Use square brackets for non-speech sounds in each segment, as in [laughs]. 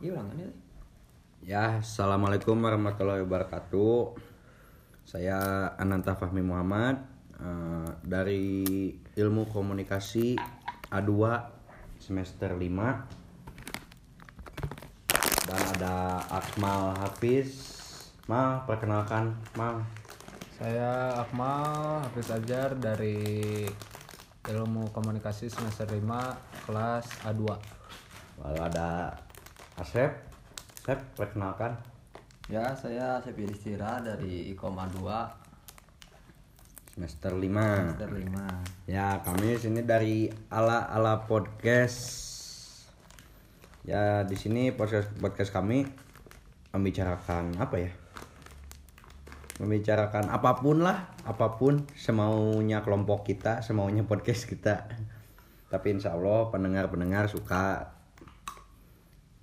Iya ulangannya. Ya, assalamualaikum warahmatullahi wabarakatuh. Saya Ananta Fahmi Muhammad eh, dari Ilmu Komunikasi A2 semester 5 dan ada Akmal Hafiz. Mal, perkenalkan, Mal. Saya Akmal Hafiz Ajar dari Ilmu Komunikasi semester 5 kelas A2. Lalu ada Asep. Asep, perkenalkan. Ya, saya Sepi Distira dari Ikom A2 Semester 5. semester 5. Ya, kami sini dari Ala Ala Podcast. Ya, di sini podcast podcast kami membicarakan apa ya? Membicarakan apa pun lah, apa pun semaunya kelompok kita, semaunya podcast kita. Tapi insya Allah pendengar-pendengar suka.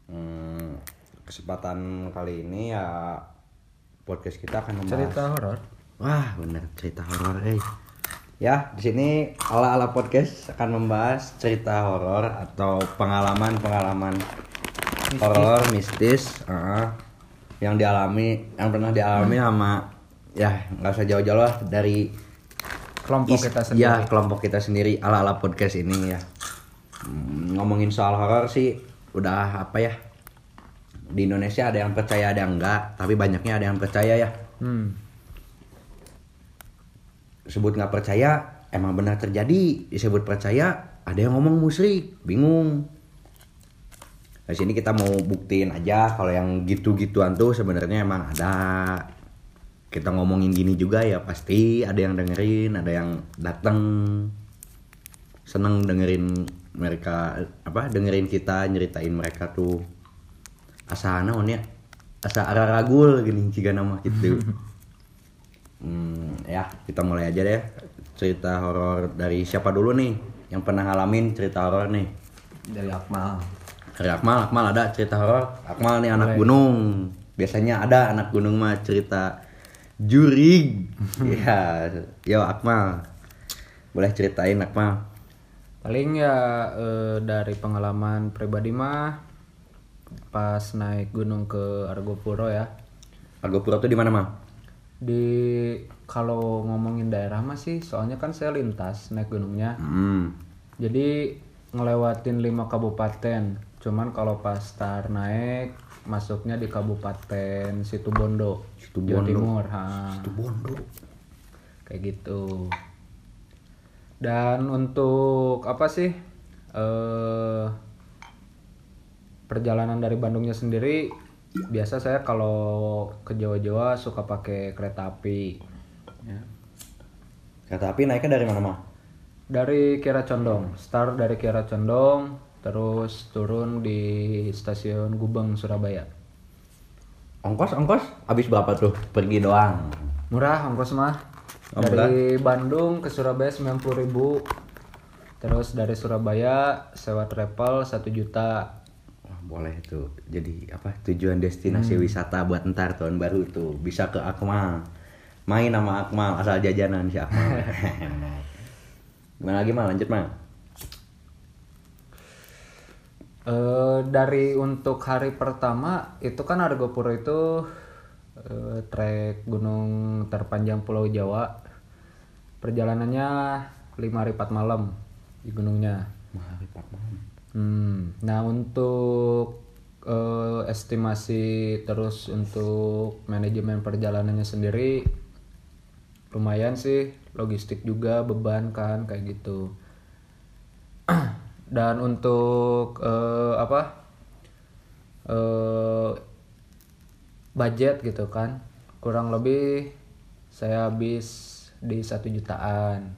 Hmm, kesempatan kali ini ya podcast kita akan membahas Cerita horor. Wah, bener cerita horor, eh. Ya, di sini ala ala podcast akan membahas cerita horor atau pengalaman-pengalaman horor mistis uh, yang dialami, yang pernah dialami sama ya nggak usah jauh-jauh lah dari Kelompok is- kita sendiri. Ya, kelompok kita sendiri ala ala podcast ini ya. Hmm, ngomongin soal horor sih udah apa ya? Di Indonesia ada yang percaya ada yang enggak, tapi banyaknya ada yang percaya ya. Hmm. sebut nggak percaya emang benar terjadi. Disebut percaya ada yang ngomong musyrik. Bingung. Di sini kita mau buktiin aja kalau yang gitu-gituan tuh sebenarnya emang ada. Kita ngomongin gini juga ya pasti ada yang dengerin ada yang datang seneng dengerin mereka apa dengerin kita nyeritain mereka tuh asa naon ya asa araragul gini jika nama gitu [laughs] Hmm, ya kita mulai aja deh. Cerita horor dari siapa dulu nih yang pernah ngalamin cerita horor nih? Dari Akmal. dari Akmal Akmal ada cerita horor? Akmal nih anak gunung. Biasanya ada anak gunung mah cerita jurig. [laughs] Ya yo Akmal. Boleh ceritain Akmal. Paling ya eh, dari pengalaman pribadi mah pas naik gunung ke Argopuro ya. Argopuro tuh di mana mah Di kalau ngomongin daerah mah sih soalnya kan saya lintas naik gunungnya. hmm. Jadi ngelewatin lima kabupaten. Cuman kalau pas tar naik masuknya di Kabupaten Situbondo, Jawa Situbondo. Timur. Ha, itu Bondo kayak gitu. Dan untuk apa sih? Eh perjalanan dari Bandungnya sendiri biasa saya kalau ke Jawa-Jawa suka pakai kereta api. Ya. kereta api naiknya dari mana mah Dari Kiara Condong, start dari Kiara Condong, terus turun di stasiun Gubeng Surabaya. ongkos ongkos habis berapa tuh pergi doang Murah ongkos mah. Oh, dari Bandung ke Surabaya 90.000 Terus dari Surabaya sewa travel 1 juta. Boleh tuh. Jadi apa tujuan destinasi wisata buat ntar tahun baru tuh bisa ke Akmal. Main sama Akmal asal jajanan si Akmal. [laughs] Gimana lagi mal lanjut mal. Eh, dari untuk hari pertama itu kan Argopuro itu eh, trek gunung terpanjang Pulau Jawa. Perjalanannya 5 hari 4 malam di gunungnya. Hmm, nah untuk eh, estimasi terus untuk manajemen perjalanannya sendiri lumayan sih logistik juga beban kan kayak gitu. [clears throat] Dan untuk eh, apa eh, budget gitu kan kurang lebih saya habis di satu jutaan.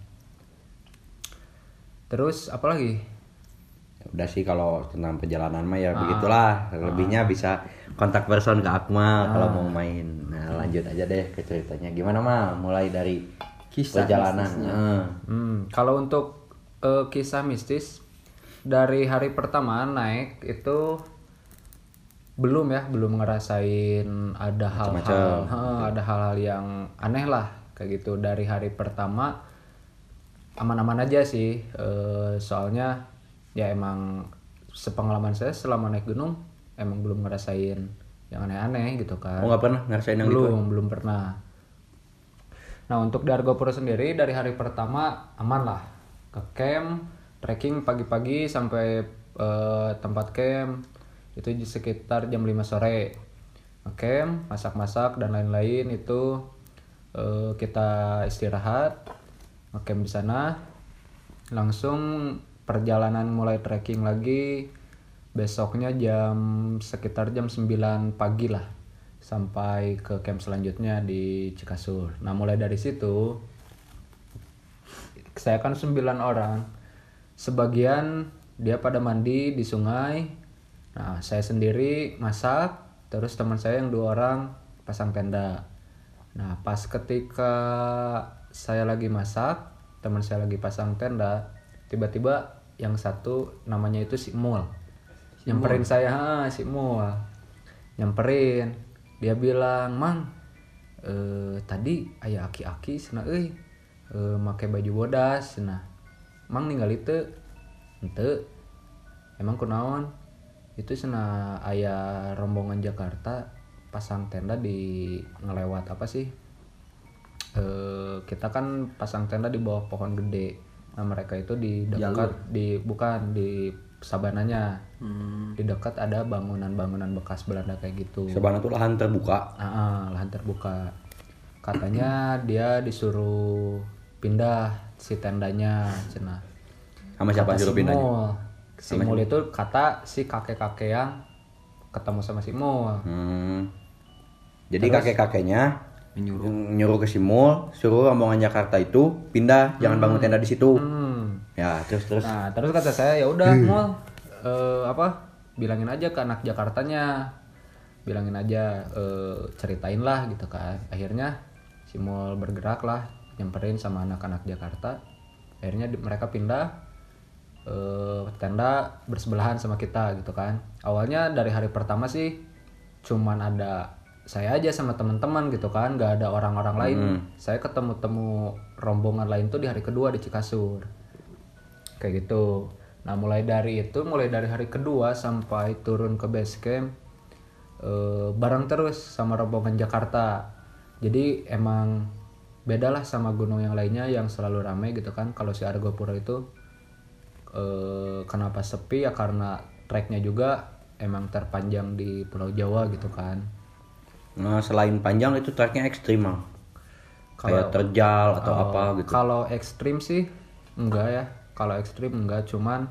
Terus apa lagi? Ya Udah sih kalau tentang perjalanan mah ya begitulah. Lebihnya bisa kontak person ke Akmal kalau mau main. Nah, lanjut aja deh ke ceritanya. Gimana mal? Mulai dari Kisah perjalanan. Heeh. Hmm, kalau untuk eh, kisah mistis dari hari pertama naik itu belum ya, belum ngerasain ada hal-hal. Heeh, ada hal-hal yang aneh lah kayak gitu dari hari pertama aman-aman aja sih, Eh, soalnya ya emang sepengalaman saya selama naik gunung emang belum ngerasain yang aneh-aneh gitu kan. Oh nggak pernah ngerasain yang gitu? belum belum pernah. Nah untuk di Argopuro sendiri dari hari pertama aman lah. Ke camp trekking pagi-pagi sampai eh, tempat camp. Itu di sekitar jam 5 sore. Camp masak-masak dan lain-lain itu eh, kita istirahat. Camp di sana. Langsung perjalanan mulai trekking lagi besoknya jam sekitar jam 9 pagi lah sampai ke camp selanjutnya di Cikasur. Nah mulai dari situ saya kan 9 orang, sebagian dia pada mandi di sungai. Nah saya sendiri masak, terus teman saya yang dua orang pasang tenda. Nah pas ketika saya lagi masak, teman saya lagi pasang tenda, tiba-tiba yang satu namanya itu si Mul. Nyamperin saya ha, si Mul. Nyamperin. Dia bilang mang eh, tadi ayah aki-aki sana euy eh, make baju bodas nah mang ninggal itu ente emang kunaon? Itu sana ayah rombongan Jakarta pasang tenda di ngelewat apa sih? Eh kita kan pasang tenda di bawah pohon gede nah mereka itu di dekat di bukan di sabananya Hmm. di dekat ada bangunan-bangunan bekas Belanda kayak gitu Sabana tuh lahan terbuka. Ah, ah, lahan terbuka katanya dia disuruh pindah si tendanya cina Sama siapa Kata suruh si pindahnya? Mul. si Mul itu kata si kakek-kakek yang ketemu sama si Mul Hmm. Jadi kakek-kakeknya Menyuruh. nyuruh ke Simul, suruh rombongan Jakarta itu pindah, jangan bangun tenda di situ. hmm. Ya, terus terus. Nah, terus kata saya ya udah Mul eh, apa? Bilangin aja ke anak Jakartanya. Bilangin aja eh, ceritain lah gitu kan. Akhirnya si bergerak lah nyamperin sama anak-anak Jakarta. Akhirnya di- mereka pindah eh, tenda bersebelahan sama kita gitu kan. Awalnya dari hari pertama sih cuman ada saya aja sama teman-teman gitu kan, nggak ada orang-orang lain. Saya ketemu-temu rombongan lain tuh di hari kedua di Cikasur. Kayak gitu. Nah mulai dari itu mulai dari hari kedua sampai turun ke base camp eh, bareng terus sama rombongan Jakarta. Jadi emang beda lah sama gunung yang lainnya yang selalu ramai gitu kan. Kalau si Argopuro itu eh, kenapa sepi? Ya karena treknya juga emang terpanjang di Pulau Jawa gitu kan Nah, selain panjang itu treknya ekstrim, Mang. Kayak terjal atau apa gitu. Kalau ekstrim sih enggak ya. Kalau ekstrim enggak, cuman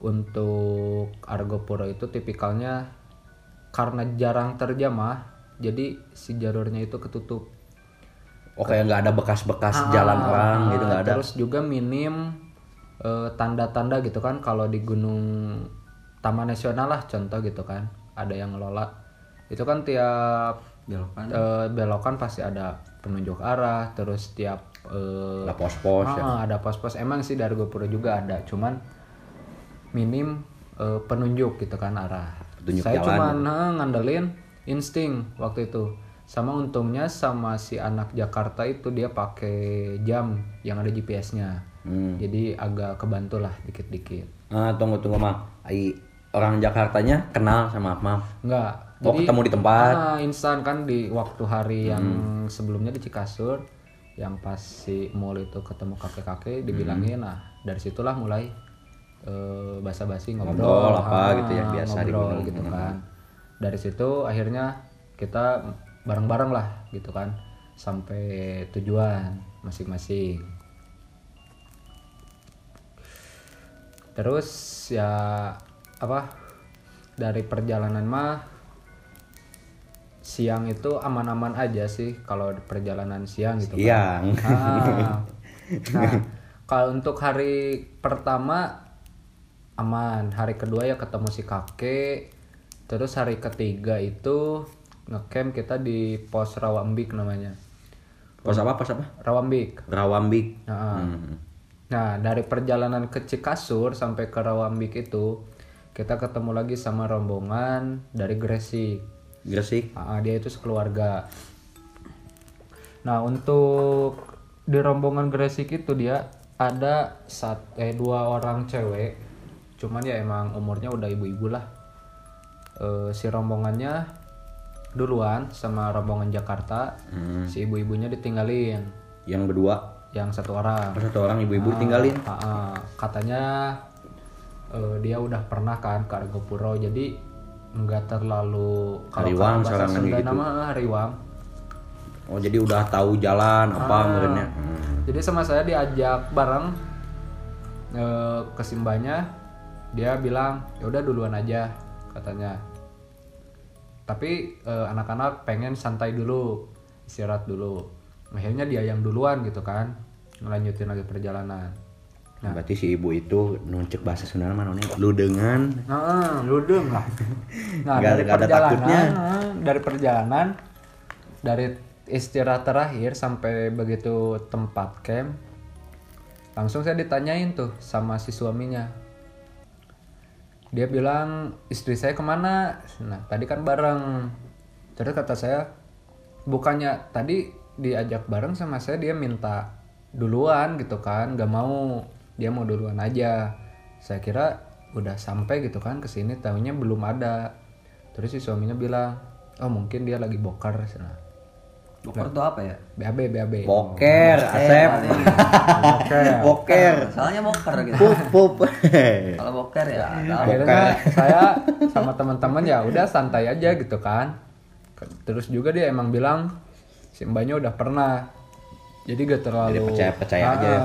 untuk Argopuro itu tipikalnya karena jarang terjamah, jadi si jalurnya itu ketutup. Oh, kayak nggak ada bekas-bekas jalan orang gitu nggak ada. Ah, Terus juga minim eh, tanda-tanda gitu kan kalau di gunung Taman Nasional lah contoh gitu kan, ada yang ngelola. Itu kan tiap Belokan. eh, belokan pasti ada penunjuk arah, terus tiap eh, Ada pos-pos ya. Ah, ada pos-pos emang sih dari Gopuro juga ada, cuman minim eh, penunjuk gitu kan arah. Petunjuk Saya eh, ngandelin insting waktu itu. Sama untungnya sama si anak Jakarta itu dia pakai jam yang ada GPS-nya. Hmm. Jadi agak kebantu lah dikit-dikit. Ah, tunggu tunggu. Ai orang Jakartanya kenal sama Mang. Enggak. Oh, ketemu di tempat. Ah, instan kan di waktu hari yang sebelumnya di Cikasur yang pas si mall itu ketemu kakek-kakek dibilangin nah dari situlah mulai eh, basa-basi ngobrol, Ngobrol apa Ah, gitu ya, biasa di ngobrol gunung. gitu kan. Dari situ akhirnya kita bareng-bareng lah gitu kan. Sampai tujuan masing-masing. Terus ya apa dari perjalanan mah siang itu aman-aman aja sih kalau perjalanan siang gitu kan. Siang. Ah. [laughs] Nah, kalau untuk hari pertama aman, hari kedua ya ketemu si kakek, terus hari ketiga itu ngecamp kita di pos Rawambik namanya. Pos apa? Pos apa? Rawambik. Rawambik. Nah, Hmm. Nah, dari perjalanan ke Cikasur sampai ke Rawambik itu kita ketemu lagi sama rombongan dari Gresik. Gresik. Ah, dia itu sekeluarga. Nah, untuk di rombongan Gresik itu dia ada sat, eh dua orang cewek. Cuman ya emang umurnya udah ibu-ibu lah. eh, si rombongannya duluan sama rombongan Jakarta Hmm. si ibu-ibunya ditinggalin Yang berdua, yang satu orang pas satu orang ibu-ibu tinggalin. Ah, ah. katanya eh, dia udah pernah kan ke Argopuro jadi nggak terlalu kalau Hariwang, Sunda gitu. nama hariwang Oh jadi udah tahu jalan apa Ah. merenya. Hmm. jadi sama saya diajak bareng eh, ke Simbanya dia bilang ya udah duluan aja katanya tapi eh, anak-anak pengen santai dulu istirahat dulu akhirnya dia yang duluan gitu kan ngelanjutin lagi perjalanan Nah, berarti si ibu itu nuncek bahasa Sunda mana nih? Lu dengan Nah, ludeng lah. Nah, Nggak- dari ada perjalanan, takutnya. dari perjalanan, dari istirahat terakhir sampai begitu tempat camp, langsung saya ditanyain tuh sama si suaminya. Dia bilang istri saya ke mana? Nah, tadi kan bareng. Terus kata saya, bukannya tadi diajak bareng sama saya dia minta duluan gitu kan, nggak mau dia mau duluan aja. Saya kira udah sampai gitu kan ke sini, tahunya belum ada. Terus si suaminya bilang, oh mungkin dia lagi bokar sana. Boker tuh apa ya? BAB BAB. boker, Asep. [laughs] Boker. boker. Soalnya boker gitu. Pup pup. [laughs] Kalau boker ya akhirnya saya sama teman-teman ya udah santai aja gitu kan terus juga dia emang bilang si mbaknya udah pernah jadi gak terlalu Jadi percaya-percaya aja ya.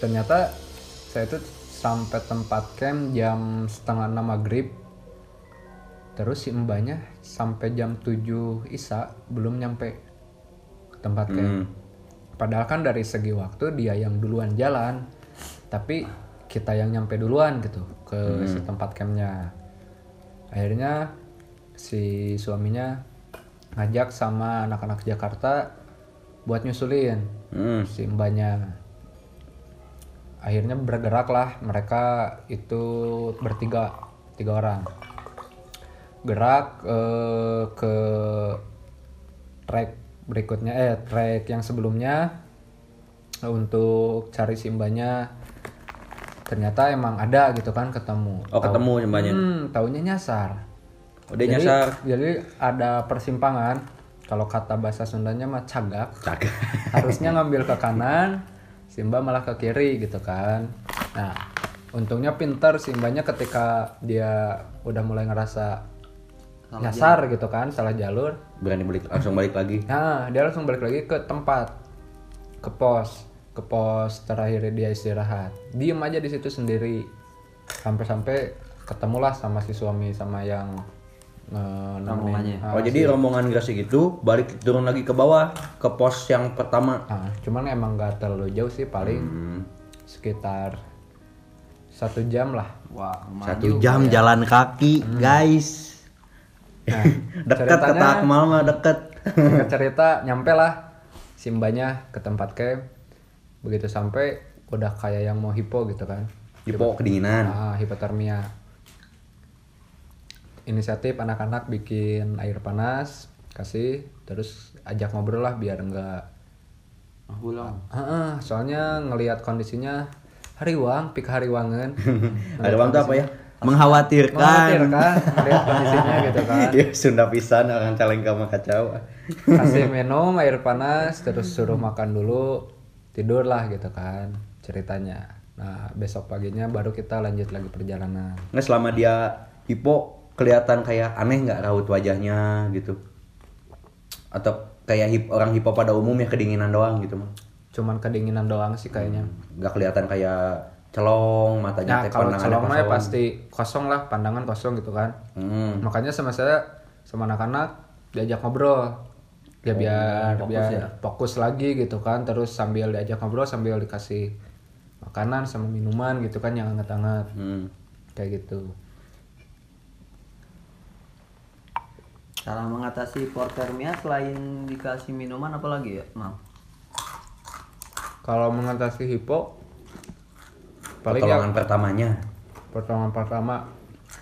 Ternyata saya tuh sampai tempat camp jam setengah enam maghrib terus si mbaknya sampai jam 7 isa belum nyampe ke tempat camp Hmm. Padahal kan dari segi waktu dia yang duluan jalan, tapi kita yang nyampe duluan gitu ke si tempat campnya. Akhirnya si suaminya ngajak sama anak-anak Jakarta buat nyusulin Hmm. si mbaknya. Akhirnya bergeraklah mereka itu bertiga, tiga orang. Gerak eh, ke track berikutnya eh track yang sebelumnya untuk cari simbanya ternyata emang ada gitu kan ketemu Oh ketemu mbaknya. hmm taunya nyasar Udah jadi, nyasar. jadi ada persimpangan kalau kata bahasa Sundanya mah cagak Cakep. harusnya ngambil ke kanan Simba malah ke kiri gitu kan nah untungnya pinter Simbanya ketika dia udah mulai ngerasa nyasar gitu kan salah jalur Berani balik langsung balik lagi. [clears throat] Nah, dia langsung balik lagi ke tempat, ke pos, ke pos terakhir dia istirahat. Diem aja di situ sendiri, sampai-sampai ketemulah sama si suami sama yang eh, Rombongannya. Ah, Oh jadi rombongan Grasi gitu balik turun lagi ke bawah ke pos yang pertama. ah, cuman emang gak terlalu jauh sih, paling Hmm. sekitar satu jam lah. Wah, Satu juga jam ya. jalan kaki, guys. Nah, [laughs] Deket ke Takmal mah deket. Cerita, nyampe lah simbanya ke tempat camp. Begitu sampai udah kayak yang mau hipo gitu kan. Hipo kedinginan. Ah, hipotermia. Inisiatif anak-anak bikin air panas, kasih, terus ajak ngobrol lah biar enggak. Ah, Pulang. Heeh, soalnya ngelihat kondisinya hariwang, pik hariwangan. [laughs] Ada bang tuh apa ya? Mengkhawatirkan. Mengkhawatirkan, ngelihat kondisinya [laughs] gitu kan. ya Sunda pisan orang caleng sama kacau. Kasih [laughs] minum air panas, terus suruh makan dulu, tidur lah gitu kan ceritanya. Nah, besok paginya baru kita lanjut lagi perjalanan. Nggak selama dia hipo kelihatan kayak aneh nggak raut wajahnya gitu. Atau kayak hip, orang hipo pada umumnya kedinginan doang gitu mah. Cuman kedinginan doang sih kayaknya. Nggak kelihatan kayak celong matanya Nah, kalau celong mah ya pasti kosong lah, pandangan kosong gitu kan. Hmm. Makanya sama saya sama anak-anak diajak ngobrol. Ya biar fokus biar ya? fokus lagi gitu kan, terus sambil diajak ngobrol sambil dikasih makanan sama minuman gitu kan yang hangat-hangat. Hmm. Kayak gitu. Cara mengatasi hipotermia selain dikasih minuman apa lagi ya, Mam? Kalau mengatasi hipo paling ya Pertolongan pertamanya pertolongan pertama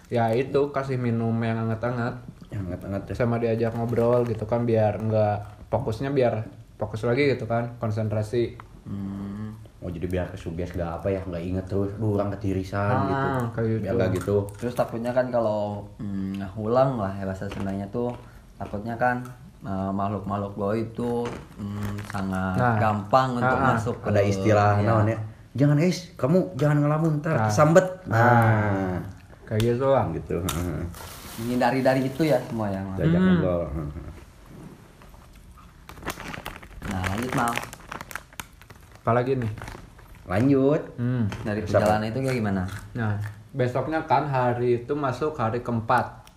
ya itu kasih minum yang hangat-hangat yang hangat-hangat teh. sama diajak ngobrol gitu kan biar nggak fokusnya biar fokus lagi gitu kan konsentrasi Hmm. Oh jadi biar kesuges gak apa ya nggak inget terus, Duh, orang ketirisan Ah, gitu. kayak Biar gitu. gak gitu. Terus takutnya kan kalau hmm, ulang lah ya bahasa Sundanya tuh takutnya kan eh, makhluk-makhluk goib itu hmm, sangat Nah. gampang untuk Ah, ah. masuk ke Ada istilah ya. naon ya. Jangan guys, kamu jangan ngelamun ntar kesambet. Nah, kayak gitu lah gitu. heeh. menghindari dari itu ya semua ya. Diajak Hmm. Nah lanjut mal apalagi nih Lanjut. hmm. dari perjalanan itu kayak gimana? Nah, besoknya kan hari itu masuk hari keempat.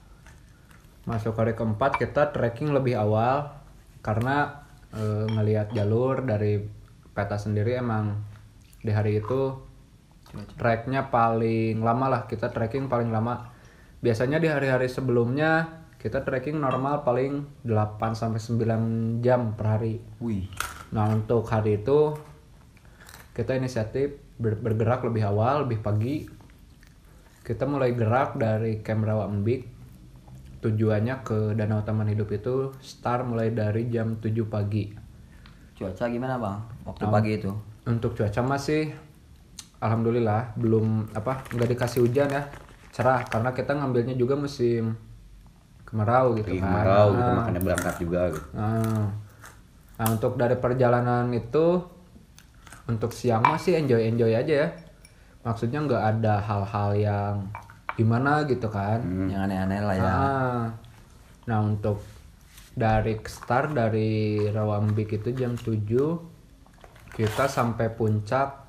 Masuk hari keempat kita trekking lebih awal karena eh, ngelihat jalur dari peta sendiri emang di hari itu treknya paling lama lah kita trekking paling lama. Biasanya di hari-hari sebelumnya kita trekking normal paling 8 sampai 9 jam per hari. Wih. Nah untuk hari itu kita inisiatif ber- bergerak lebih awal, lebih pagi. Kita mulai gerak dari Camp Rawa Embik. Tujuannya ke Danau Taman Hidup itu start mulai dari jam 7 pagi. Cuaca gimana bang? Waktu Oh. pagi itu? Untuk cuaca masih alhamdulillah belum apa nggak dikasih hujan ya cerah karena kita ngambilnya juga musim kemarau gitu Pergi kan. kemarau gitu Ah. makanya berangkat juga gitu. Nah, nah untuk dari perjalanan itu untuk siang masih enjoy enjoy aja ya. Maksudnya nggak ada hal-hal yang gimana gitu kan. Yang aneh-aneh lah ya. Ah. Nah untuk dari start dari Rawambik itu jam 7 kita sampai puncak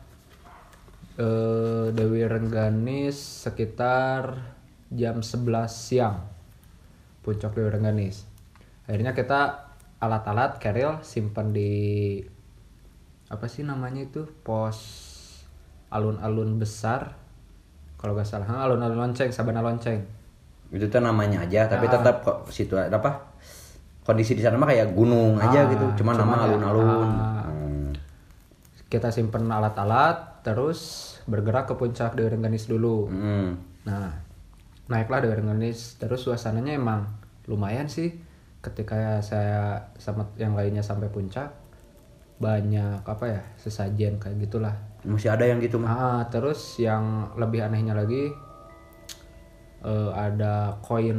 eh, Dewi Rengganis sekitar jam 11 siang puncak Dewi Rengganis akhirnya kita alat-alat keril simpan di apa sih namanya itu pos alun-alun besar kalau nggak salah ha, alun-alun lonceng sabana lonceng Itu tuh namanya aja, tapi Ah. tetap kok situ apa? Kondisi di sana mah kayak gunung aja Ah, gitu, cuma cuma nama ya, alun-alun. ah. Hmm. kita simpen alat-alat terus bergerak ke puncak Dewi Rengganis dulu Hmm. nah naiklah Dewi Rengganis terus suasananya emang lumayan sih ketika saya sama yang lainnya sampai puncak banyak apa ya sesajen kayak gitulah Masih ada yang gitu mah. ah terus yang lebih anehnya lagi eh, ada koin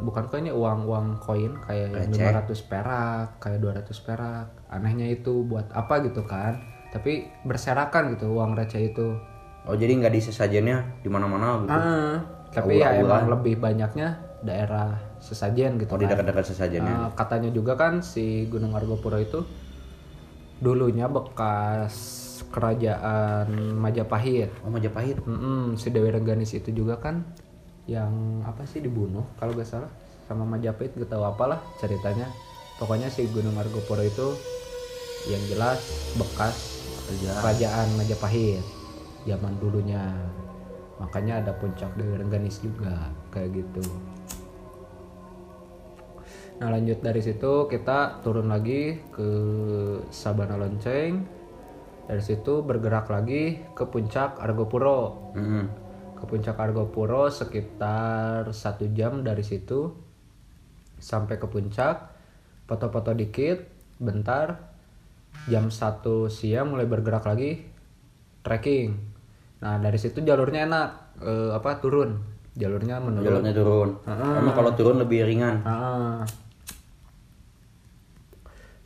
bukan koin ya uang uang koin kayak Receh. 500 perak kayak 200 perak anehnya itu buat apa gitu kan tapi berserakan gitu uang receh itu Oh jadi nggak di sesajennya di mana-mana gitu. ah tapi ya emang lebih banyaknya daerah sesajen gitu Oh di kan. dekat-dekat sesajennya. Ah, katanya juga kan si Gunung Argopuro itu dulunya bekas kerajaan Majapahit. Oh Majapahit. Mm-mm, si Dewi Rengganis itu juga kan yang apa sih dibunuh kalau gak salah sama Majapahit gak tahu apalah ceritanya. Pokoknya si Gunung Argopuro itu yang jelas bekas kerajaan. Majapahit zaman dulunya. Makanya ada puncak Dewi Rengganis juga kayak gitu nah lanjut dari situ kita turun lagi ke Sabana Lonceng. Dari situ bergerak lagi ke puncak Argopuro. Mm-mm. ke puncak Argopuro sekitar satu jam dari situ. Sampai ke puncak. Foto-foto dikit bentar. Jam 1 siang mulai bergerak lagi trekking. Nah dari situ jalurnya enak. Eh, apa turun. Jalurnya menurun. Jalurnya turun. Emang kalau turun lebih ringan. Ah.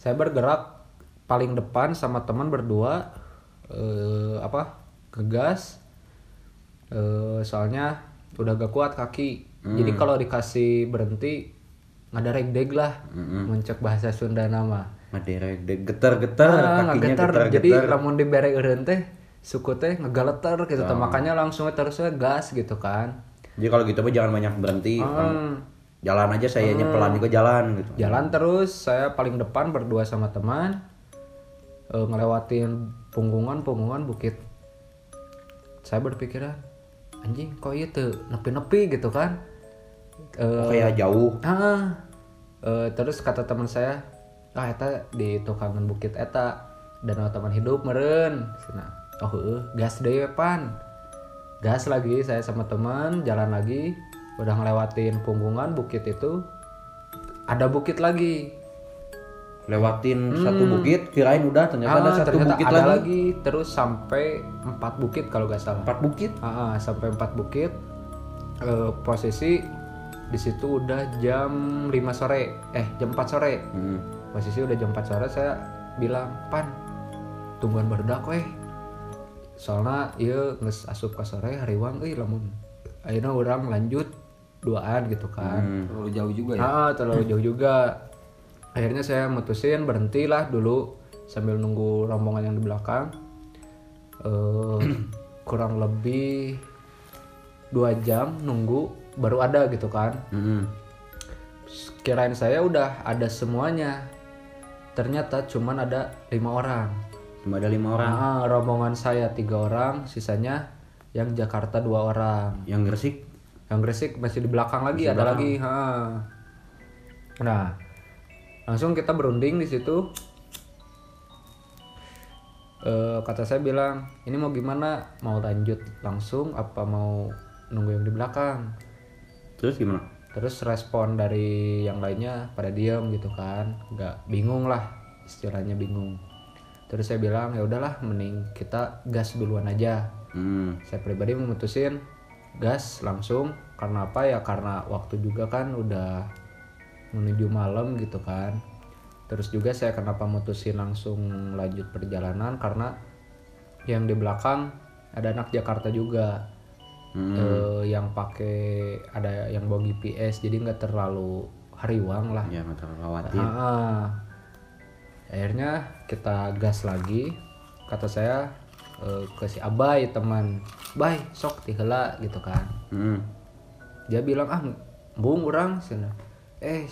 Saya bergerak paling depan sama teman berdua eh, apa ngegas Eh, soalnya udah gak kuat kaki jadi kalau dikasih berhenti ngadarek deg lah mencek bahasa Sunda nama Maderek deg getar-getar ah, kakinya ngagetar. getar-getar. jadi lamun dibere eureun teh suku teh ngegaleter gitu teh. makanya langsung terusnya gas gitu kan Jadi kalau gitu mah jangan banyak berhenti. Hmm. Jalan aja sayanya pelan juga jalan gitu. jalan terus saya paling depan berdua sama teman eh, ngelewatin punggungan punggungan bukit. Saya berpikiran anjing kok itu nepi nepi gitu kan? Eh, Kayak jauh. ah eh, terus kata teman saya ah eta di tukangan bukit eta danau taman hidup meren Cenah. oh gas we, pan. Gas lagi saya sama teman jalan lagi udah ngelewatin punggungan bukit itu ada bukit lagi. Lewatin satu bukit kirain udah ternyata ada Ah, satu ternyata bukit ada lagi. lagi. terus sampai empat bukit kalau nggak salah. Empat bukit? Ah, ah, sampai empat bukit. Eh, posisi di situ udah jam 5 sore eh jam 4 sore. Hmm. posisi udah jam 4 sore saya bilang pan tungguan barudak weh soalnya iya nges asup ke sore hariwang euy lamun. Akhirnya orang lanjut duaan gitu kan Terlalu jauh juga ya. Ah, terlalu jauh juga. Akhirnya saya mutusin berhentilah dulu sambil nunggu rombongan yang di belakang. Eh, [clears throat] kurang lebih dua jam nunggu baru ada gitu kan. Hmm. Kirain saya udah ada semuanya. Ternyata cuman ada lima orang. cuma ada lima orang Ah, rombongan saya tiga orang, sisanya yang Jakarta dua orang. yang Gresik Yang Gresik masih di belakang lagi, ada lagi. Ha. Nah, langsung kita berunding di situ. Eh, kata saya bilang, ini mau gimana? Mau lanjut langsung apa mau nunggu yang di belakang? terus gimana Terus respon dari yang lainnya pada diem gitu kan, nggak bingung lah, istilahnya bingung. Terus saya bilang ya udahlah, mending kita gas duluan aja hmm. saya pribadi memutusin gas langsung. Karena apa? Ya karena waktu juga kan udah menuju malam gitu kan. Terus juga saya kenapa mutusin langsung lanjut perjalanan? Karena yang di belakang ada anak Jakarta juga. Eh, yang pakai ada yang bawa GPS jadi nggak terlalu hariwang lah. Ya nggak terlalu khawatir. Akhirnya kita gas lagi. Kata saya eh, ke si Abai teman. Bay sok tihela gitu kan. Hmm. dia bilang ah bung orang sana eh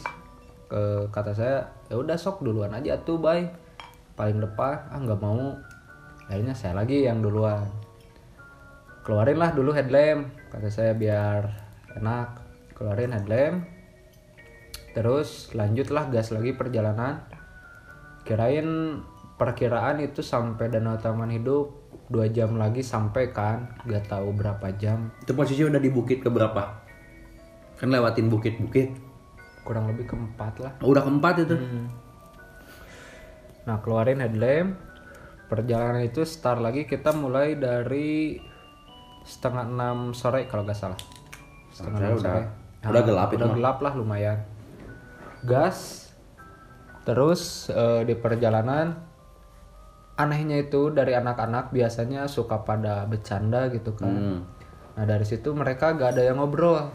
ke kata saya ya udah sok duluan aja tuh Bay paling depan ah nggak mau. Akhirnya saya lagi yang duluan. Keluarin lah dulu headlamp kata saya biar enak. Keluarin headlamp. Terus lanjutlah gas lagi perjalanan. Kirain perkiraan itu sampai Danau Taman Hidup dua jam lagi sampai kan gak tahu berapa jam. Itu posisi udah di bukit keberapa? Kan lewatin bukit-bukit. Kurang lebih keempat lah. Oh, udah keempat itu? Nah keluarin headlamp. Perjalanan itu start lagi kita mulai dari setengah enam sore kalau nggak salah. Setengah enam udah- sore. udah gelap itu. udah mah. gelap lah lumayan. Gas. Terus eh, di perjalanan anehnya itu dari anak-anak biasanya suka pada bercanda gitu kan. Hmm. nah dari situ mereka gak ada yang ngobrol.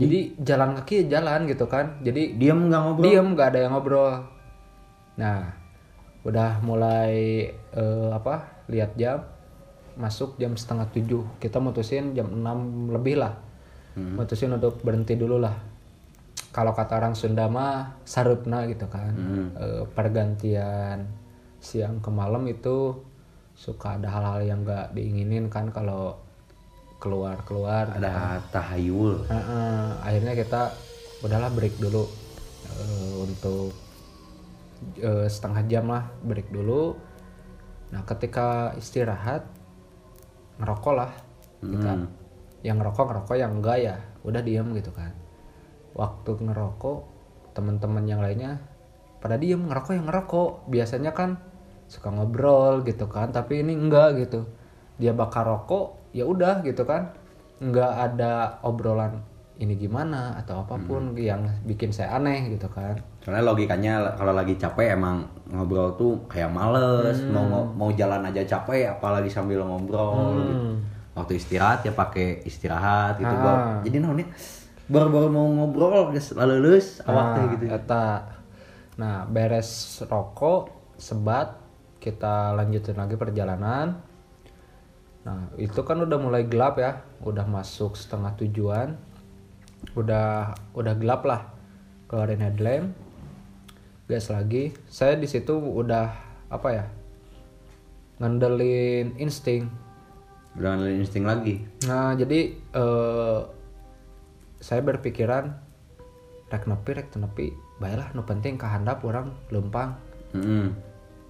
Jadi jalan kaki ya jalan gitu kan. Jadi diam nggak ngobrol? Diem nggak ada yang ngobrol. Nah udah mulai eh, apa lihat jam masuk jam setengah tujuh. Kita mutusin jam 6 lebih lah. Mutusin untuk berhenti dulu lah. Kalau kata orang Sunda mah sarupna gitu kan. Eh, pergantian siang ke malam itu suka ada hal-hal yang nggak diinginin kan kalau keluar keluar ada tahayul Heeh, akhirnya kita udahlah break dulu eh, untuk eh, setengah jam lah break dulu. Nah ketika istirahat ngerokok lah kita. Yang ngerokok ngerokok yang enggak ya udah diem gitu kan. Waktu ngerokok teman-teman yang lainnya pada diem ngerokok yang ngerokok. Biasanya kan suka ngobrol gitu kan, tapi ini enggak gitu. Dia bakar rokok ya udah gitu kan nggak ada obrolan ini gimana atau apa pun yang bikin saya aneh gitu kan soalnya logikanya kalau lagi capek emang ngobrol tuh kayak males Hmm. mau mau jalan aja capek apalagi sambil ngobrol Hmm. gitu. waktu istirahat ya pakai istirahat gitu Ah. Baru- jadi naonnya baru-baru mau ngobrol geus lulus awak teh Nah, gitu eta. nah beres rokok sebat kita lanjutin lagi perjalanan. Nah itu kan udah mulai gelap ya. Udah masuk setengah tujuan. Udah udah gelap lah keluarin headlamp. Gas lagi. Saya di situ udah apa ya ngandelin insting. Udah ngandelin insting lagi? Nah, jadi eh saya berpikiran rek nepi rek teu nepi baiklah nu penting kehandap orang lempang Mm-mm.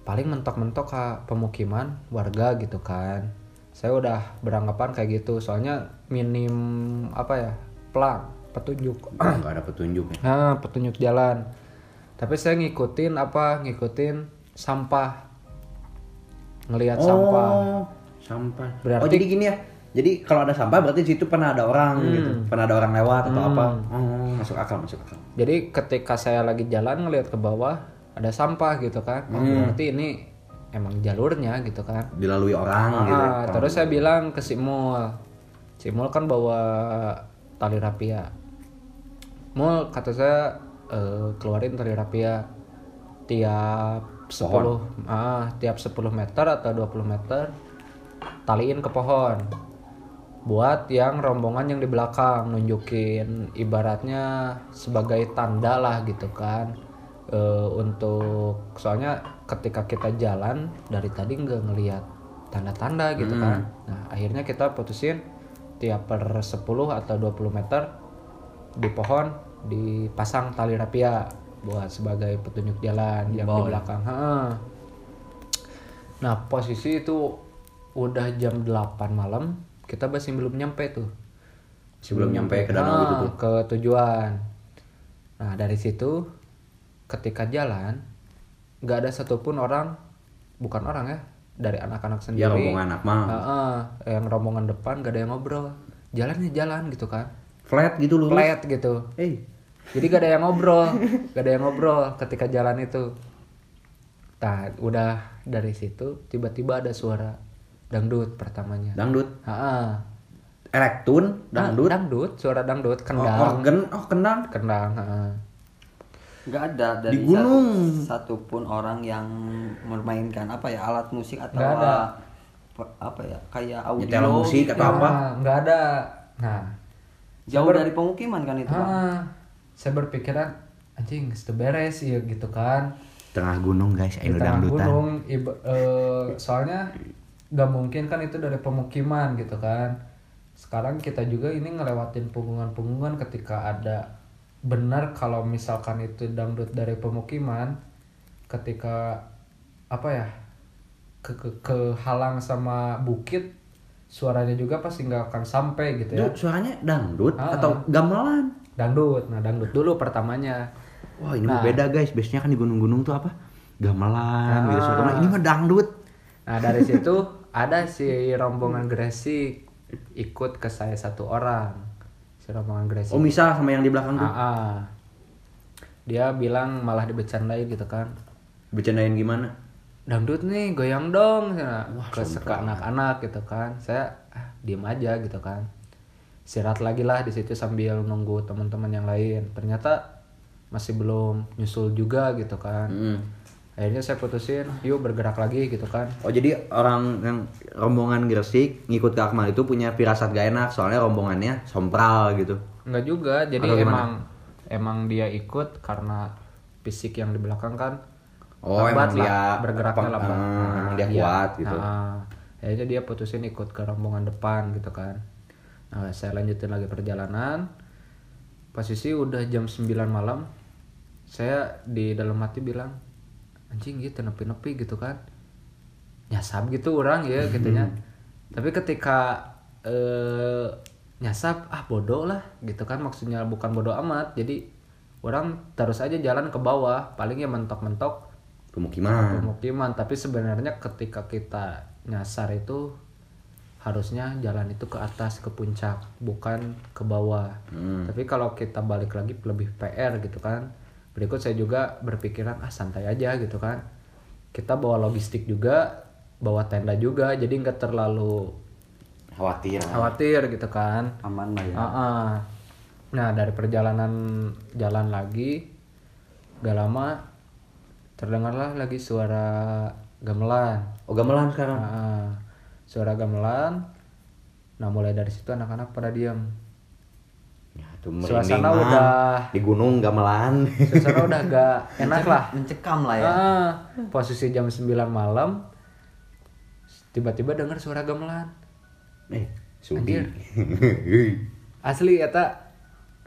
Paling mentok-mentok ke pemukiman warga gitu kan saya udah beranggapan kayak gitu soalnya minim apa ya pelang petunjuk nggak ada petunjuk ya nah petunjuk jalan tapi saya ngikutin apa ngikutin sampah ngelihat sampah Oh, sampah. Berarti- oh jadi gini ya. Jadi kalau ada sampah berarti di situ pernah ada orang Hmm. gitu. Pernah ada orang lewat atau apa. Oh, masuk akal, masuk akal. jadi ketika saya lagi jalan ngelihat ke bawah ada sampah gitu kan. Oh, Hmm. berarti ini emang jalurnya gitu kan. Dilalui orang gitu. Ah, terus saya bilang ke si Mul. Si Mul kan bawa tali rapia. Mul kata saya eh, keluarin tali rapia tiap 10 ah tiap 10 meter atau 20 meter taliin ke pohon. Buat yang rombongan yang di belakang nunjukin ibaratnya sebagai tanda lah gitu kan Eh, untuk soalnya ketika kita jalan dari tadi nggak ngelihat tanda-tanda gitu kan. Nah akhirnya kita putusin tiap per 10 atau 20 meter di pohon dipasang tali rapia buat sebagai petunjuk jalan yang di belakang. Heeh. nah posisi itu udah jam 8 malam kita masih belum nyampe tuh. Sebelum nyampe ke danau Ah, itu tuh. ke tujuan. Nah dari situ ketika jalan nggak ada satupun orang bukan orang ya dari anak-anak sendiri Ya rombongan anak mah. Heeh, yang rombongan depan gak ada yang ngobrol jalannya jalan gitu kan Flat gitu loh. flat gitu Eh, jadi gak ada yang ngobrol gak ada yang ngobrol ketika jalan itu nah udah dari situ tiba-tiba ada suara dangdut pertamanya dangdut. Heeh. Elektun, dangdut. Dangdut suara dangdut Oh, kendang organ, oh kendang. kendang heeh. Nggak ada dari Di gunung. satu, satupun orang yang memainkan apa ya alat musik atau Nggak ada. apa ya kayak audio Nyetel musik gitu. atau apa? Nah, nggak ada nah jauh dari pemukiman kan itu Bang? ah, saya berpikiran anjing itu beres ya gitu kan Tengah gunung guys, anu tengah dangdutan. gunung iba- eh, soalnya nggak mungkin kan itu dari pemukiman gitu kan sekarang kita juga ini ngelewatin punggungan-punggungan ketika ada benar kalau misalkan itu dangdut dari pemukiman ketika apa ya ke, ke kehalang sama bukit suaranya juga pasti nggak akan sampai gitu ya suaranya dangdut Ah. atau gamelan? dangdut nah dangdut dulu pertamanya Wah ini mah Nah. beda guys, biasanya kan di gunung-gunung tuh apa? Gamelan gitu. Ah. Soalnya ini mah dangdut. Nah dari situ [laughs] ada si rombongan Gresik ikut ke saya satu orang. Si rombongan Gresik. Oh misal sama yang di belakang tuh. Ah, ah. Dia bilang malah dibecandain gitu kan. Bercandain gimana? Dangdut nih goyang dong. Nah, ke ke anak-anak gitu kan. Saya ah, diem aja gitu kan. Istirahat lagi lah di situ sambil nunggu teman-teman yang lain. Ternyata masih belum nyusul juga gitu kan. Mm. Akhirnya saya putusin, yuk bergerak lagi gitu kan. Oh jadi orang yang rombongan Gresik ngikut ke Akmal itu punya firasat gak enak soalnya rombongannya sompral gitu. Enggak juga, jadi Atau gimana? emang emang dia ikut karena fisik yang di belakang kan Oh, lambat emang dia lah, bergeraknya apa- lambat. ah, emang dia kuat gitu. Nah, akhirnya dia putusin ikut ke rombongan depan gitu kan. Nah, saya lanjutin lagi perjalanan. Posisi udah jam 9 malam. Saya di dalam hati bilang, anjing gitu nepi-nepi gitu kan. Nyasap gitu orang ya gitunya. Tapi ketika eh nyasap ah bodoh lah gitu kan maksudnya bukan bodoh amat. Jadi orang terus aja jalan ke bawah, paling ya mentok-mentok Pemukiman. pemukiman tapi sebenarnya ketika kita nyasar itu harusnya jalan itu ke atas ke puncak bukan ke bawah Hmm. tapi kalau kita balik lagi lebih PR gitu kan berikut saya juga berpikiran ah santai aja gitu kan kita bawa logistik juga bawa tenda juga jadi nggak terlalu Khawatir. khawatir gitu kan aman lah ya Ah, ah. Nah dari perjalanan jalan lagi, gak lama terdengarlah lagi suara gamelan. Oh gamelan sekarang. Ah. suara gamelan. Nah mulai dari situ anak-anak pada diam. Ya, itu merinding Suasana mah. udah- di gunung gamelan. Suasana udah gak [laughs] enak lah. mencekam lah ya Ah, posisi jam 9 malam, tiba-tiba dengar suara gamelan. eh, Sudi. Anjir. [laughs] asli eta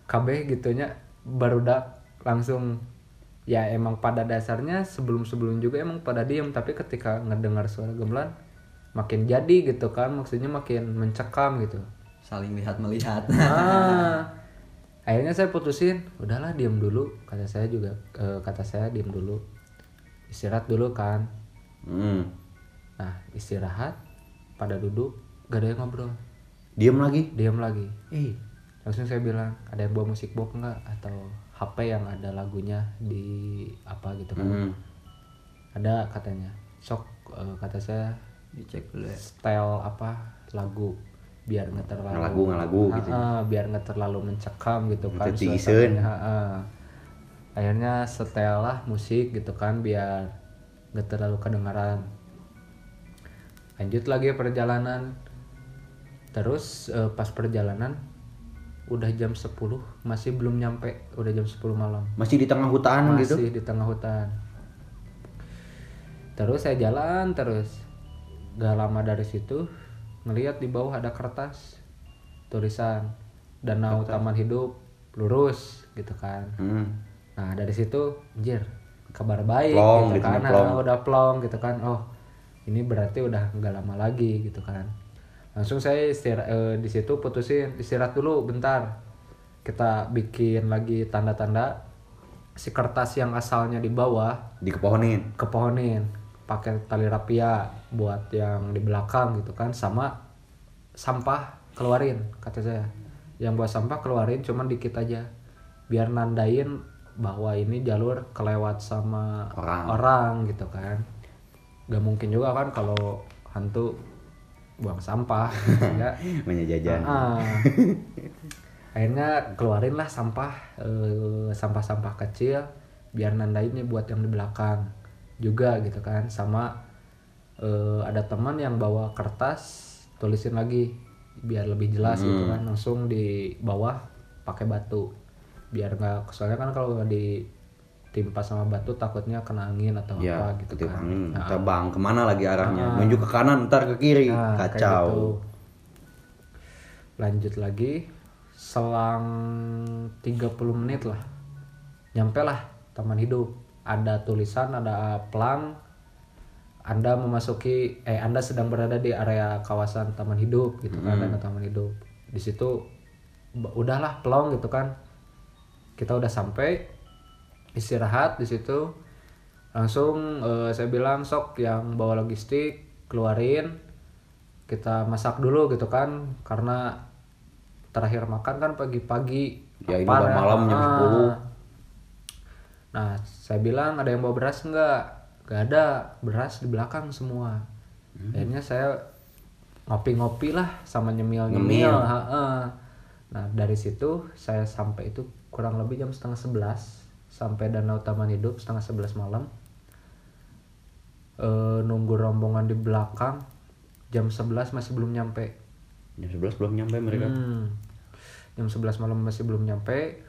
KB gitunya barudak langsung ya emang pada dasarnya sebelum sebelum juga emang pada diem tapi ketika ngedengar suara gamelan makin jadi gitu kan maksudnya makin mencekam gitu saling lihat melihat ah [laughs] akhirnya saya putusin udahlah diam dulu. Kata saya juga eh, kata saya diam dulu. Istirahat dulu kan. Hmm. nah istirahat pada duduk gak ada yang ngobrol. Diam lagi. diam lagi. Eh, langsung saya bilang ada yang bawa musik box nggak? Atau HP yang ada lagunya di apa gitu kan? Hmm. ada katanya. Sok eh, kata saya. Dicek dulu ya. Style apa lagu biar nggak terlalu Ngalagu, ngalagu gitu. Ah, ah, biar nggak terlalu mencekam gitu kan. Ah, ah. akhirnya setelah musik gitu kan biar nggak terlalu kedengaran lanjut lagi perjalanan terus eh, pas perjalanan udah jam 10 masih belum nyampe udah jam 10 malam Masih di tengah hutan gitu. masih di tengah hutan terus saya jalan terus gak lama dari situ ngelihat di bawah ada kertas tulisan danau taman hidup lurus gitu kan. Hmm. nah dari situ anjir kabar baik Plong, gitu kan. plong. Ah, udah plong gitu kan. Oh ini berarti udah nggak lama lagi gitu kan. Langsung saya istirahat eh, di situ putusin istirahat dulu bentar. Kita bikin lagi tanda-tanda. Si kertas yang asalnya di bawah Dikepohonin. kepohonin pakai tali rapia buat yang di belakang gitu kan sama sampah keluarin kata saya yang buat sampah keluarin cuman dikit aja biar nandain bahwa ini jalur kelewat sama Orang. orang gitu kan gak mungkin juga kan kalau hantu buang sampah ya [laughs] Menyejajan. Ah. akhirnya keluarin lah sampah eh, sampah-sampah kecil biar nandain nih buat yang di belakang juga gitu kan sama eh, ada teman yang bawa kertas tulisin lagi biar lebih jelas gitu kan langsung di bawah pakai batu biar nggak soalnya kan kalau ditimpa sama batu takutnya kena angin atau Ya, apa gitu kan angin. Nah, Ntar bang, ke mana lagi arahnya? Nunjuk ke kanan, ntar ke kiri. Nah, kayak gitu. Kacau. Lanjut lagi selang 30 menit lah. Nyampe lah taman hidup. Ada tulisan, ada pelang. Anda memasuki eh Anda sedang berada di area kawasan taman hidup gitu kan, taman hidup. Di situ udahlah pelong gitu kan. Kita udah sampai istirahat di situ. Langsung eh, saya bilang sok yang bawa logistik keluarin kita masak dulu gitu kan karena terakhir makan kan pagi-pagi Ya, ini udah malam jam Ah. 10. nah saya bilang ada yang bawa beras nggak nggak ada beras di belakang semua Hmm. akhirnya saya ngopi-ngopi lah sama nyemil Ngemil. nyemil nah dari situ saya sampai itu kurang lebih jam setengah sebelas sampai danau taman hidup setengah sebelas malam Eh, nunggu rombongan di belakang jam 11 masih belum nyampe Jam 11 belum nyampe mereka. Hmm. Jam 11 malam masih belum nyampe.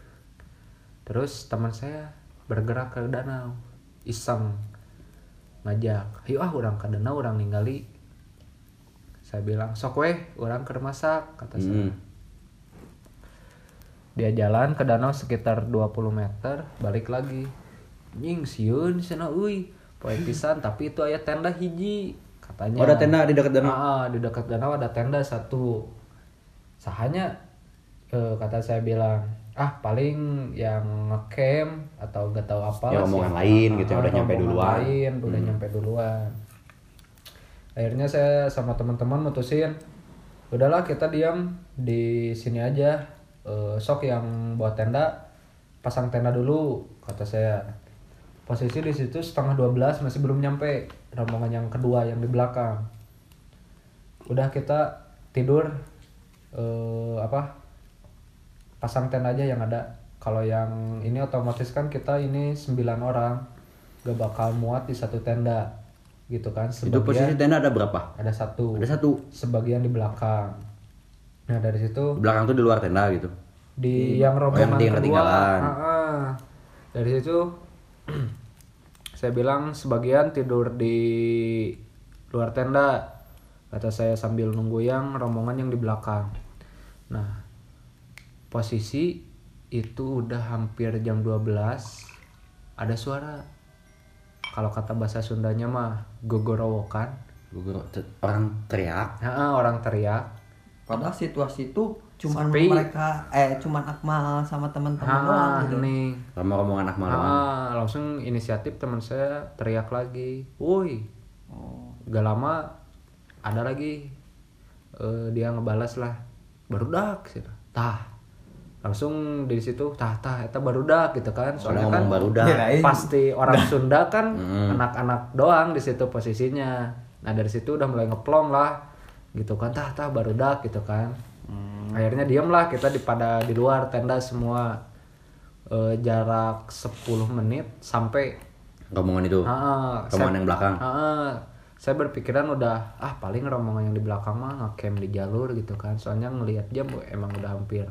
Terus teman saya bergerak ke danau. Iseng ngajak, "Ayo ah orang ke danau orang ningali." Saya bilang, "Sok weh, orang ke masak," kata saya. Hmm. Dia jalan ke danau sekitar 20 meter, balik lagi. Nying sieun sana. Poe pisan tapi itu aya tenda hiji katanya. Oh, ada tenda di dekat danau. Ah, di dekat danau ada tenda satu. Sahanya eh, kata saya bilang, ah paling yang ngecamp atau gak tahu apa Ya, lah rombongan siapa. lain gitu ya, udah nyampe duluan. lain, udah nyampe duluan. Akhirnya saya sama teman-teman mutusin, udahlah kita diam di sini aja. Eh, sok yang bawa tenda, pasang tenda dulu, kata saya. Posisi di situ setengah 12 masih belum nyampe rombongan yang kedua yang di belakang. Udah kita tidur eh apa? Pasang tenda aja yang ada. Kalau yang ini otomatis kan kita ini 9 orang gak bakal muat di satu tenda gitu kan Itu posisi sebagian tenda ada berapa? ada satu Ada satu. sebagian di belakang nah dari situ Belakang tuh di luar tenda gitu. di yang Oh, rombongan di- yang kedua ah, ah. dari situ [clears throat] saya bilang sebagian tidur di luar tenda kata saya sambil nunggu yang rombongan yang di belakang nah posisi itu udah hampir jam 12 ada suara kalau kata bahasa Sundanya mah gogorowokan Gua- Orang teriak. Ah, ah, orang teriak padahal situasi itu cuman Sepi. mereka eh cuman Akmal sama teman-teman doang ah gitu. nih Rombongan anak malam. ah, langsung inisiatif teman saya teriak lagi woi Oh. gak lama ada lagi eh, dia ngebalas lah barudak sih tah langsung di situ tah tah eta barudak gitu kan. Soalnya kan ngomong barudak. Kirain. pasti orang Sunda kan anak-anak doang di situ posisinya. Nah dari situ udah mulai ngeplong lah gitu kan. Tah tah barudak gitu kan. Akhirnya diem lah kita di pada di luar tenda semua. Eh, jarak 10 menit sampai Rombongan itu. Rombongan saya- yang belakang. Ah, saya berpikiran udah ah paling rombongan yang di belakang mah ngecamp di jalur gitu kan. Soalnya ngelihat jam emang udah hampir